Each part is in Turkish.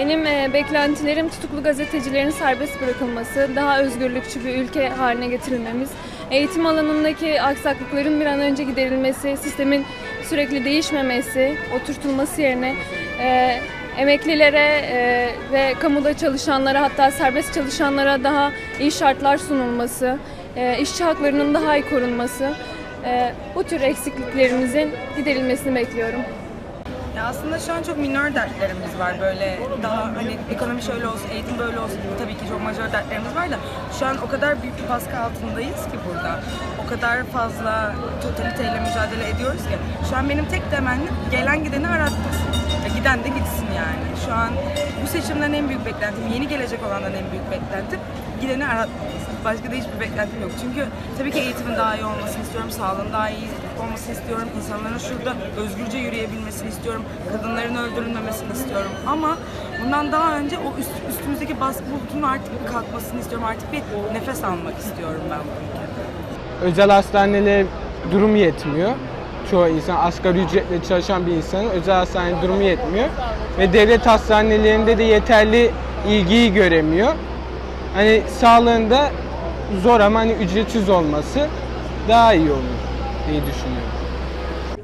Benim e, beklentilerim tutuklu gazetecilerin serbest bırakılması, daha özgürlükçü bir ülke haline getirilmemiz, eğitim alanındaki aksaklıkların bir an önce giderilmesi, sistemin sürekli değişmemesi, oturtulması yerine e, emeklilere e, ve kamuda çalışanlara hatta serbest çalışanlara daha iyi şartlar sunulması, e, işçi haklarının daha iyi korunması, e, bu tür eksikliklerimizin giderilmesini bekliyorum. Ya aslında şu an çok minor dertlerimiz var böyle daha hani ekonomi şöyle olsun, eğitim böyle olsun gibi tabii ki çok majör dertlerimiz var da şu an o kadar büyük bir baskı altındayız ki burada. O kadar fazla totaliteyle mücadele ediyoruz ki şu an benim tek temennim gelen gideni aratmasın. Giden de gitsin yani. Şu an bu seçimden en büyük beklentim, yeni gelecek olandan en büyük beklentim gideni aratmaması. Başka da hiçbir beklentim yok. Çünkü tabii ki eğitimin daha iyi olmasını istiyorum, sağlığın daha iyi olmasını istiyorum, insanların şurada özgürce yürüyebilmesini istiyorum, kadınların öldürülmemesini istiyorum. Ama bundan daha önce o üst, üstümüzdeki baskı bulutunun artık kalkmasını istiyorum, artık bir nefes almak istiyorum ben bu ülkede. Özel hastanelere durum yetmiyor. Çoğu insan asgari ücretle çalışan bir insanın özel hastane durumu yetmiyor. Ve devlet hastanelerinde de yeterli ilgiyi göremiyor. Hani sağlığında zor ama hani ücretsiz olması daha iyi olur diye düşünüyorum.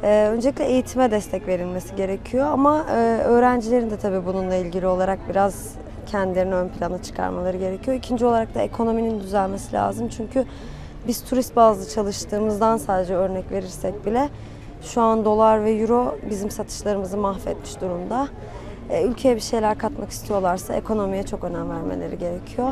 Ee, öncelikle eğitime destek verilmesi gerekiyor ama e, öğrencilerin de tabii bununla ilgili olarak biraz kendilerini ön plana çıkarmaları gerekiyor. İkinci olarak da ekonominin düzelmesi lazım çünkü biz turist bazlı çalıştığımızdan sadece örnek verirsek bile şu an dolar ve euro bizim satışlarımızı mahvetmiş durumda. E, ülkeye bir şeyler katmak istiyorlarsa ekonomiye çok önem vermeleri gerekiyor.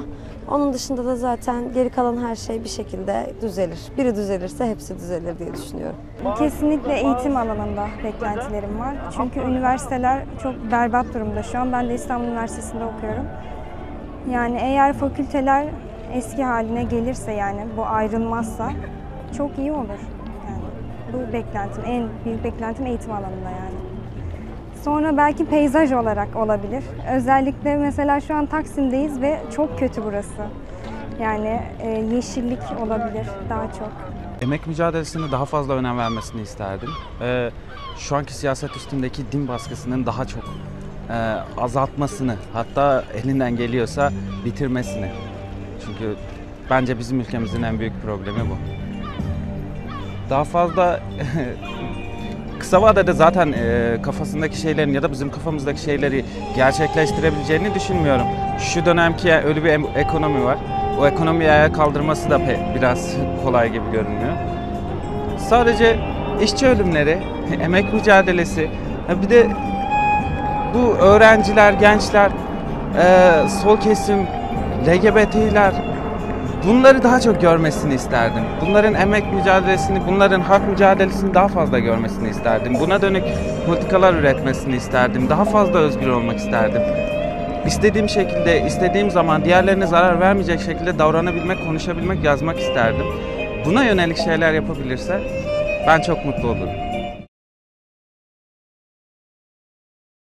Onun dışında da zaten geri kalan her şey bir şekilde düzelir. Biri düzelirse hepsi düzelir diye düşünüyorum. Kesinlikle eğitim alanında beklentilerim var. Çünkü üniversiteler çok berbat durumda şu an. Ben de İstanbul Üniversitesi'nde okuyorum. Yani eğer fakülteler eski haline gelirse yani bu ayrılmazsa çok iyi olur. Bu beklentim, en büyük beklentim eğitim alanında yani. Sonra belki peyzaj olarak olabilir. Özellikle mesela şu an Taksim'deyiz ve çok kötü burası. Yani e, yeşillik olabilir daha çok. Emek mücadelesine daha fazla önem vermesini isterdim. Ee, şu anki siyaset üstündeki din baskısının daha çok e, azaltmasını, hatta elinden geliyorsa bitirmesini. Çünkü bence bizim ülkemizin en büyük problemi bu. Daha fazla kısa vadede zaten e, kafasındaki şeylerin ya da bizim kafamızdaki şeyleri gerçekleştirebileceğini düşünmüyorum. Şu dönemki öyle bir ekonomi var. O ekonomiyi ayağa kaldırması da biraz kolay gibi görünmüyor. Sadece işçi ölümleri, emek mücadelesi, bir de bu öğrenciler, gençler, e, sol kesim, LGBT'ler bunları daha çok görmesini isterdim. Bunların emek mücadelesini, bunların hak mücadelesini daha fazla görmesini isterdim. Buna dönük politikalar üretmesini isterdim. Daha fazla özgür olmak isterdim. İstediğim şekilde, istediğim zaman diğerlerine zarar vermeyecek şekilde davranabilmek, konuşabilmek, yazmak isterdim. Buna yönelik şeyler yapabilirse ben çok mutlu olurum.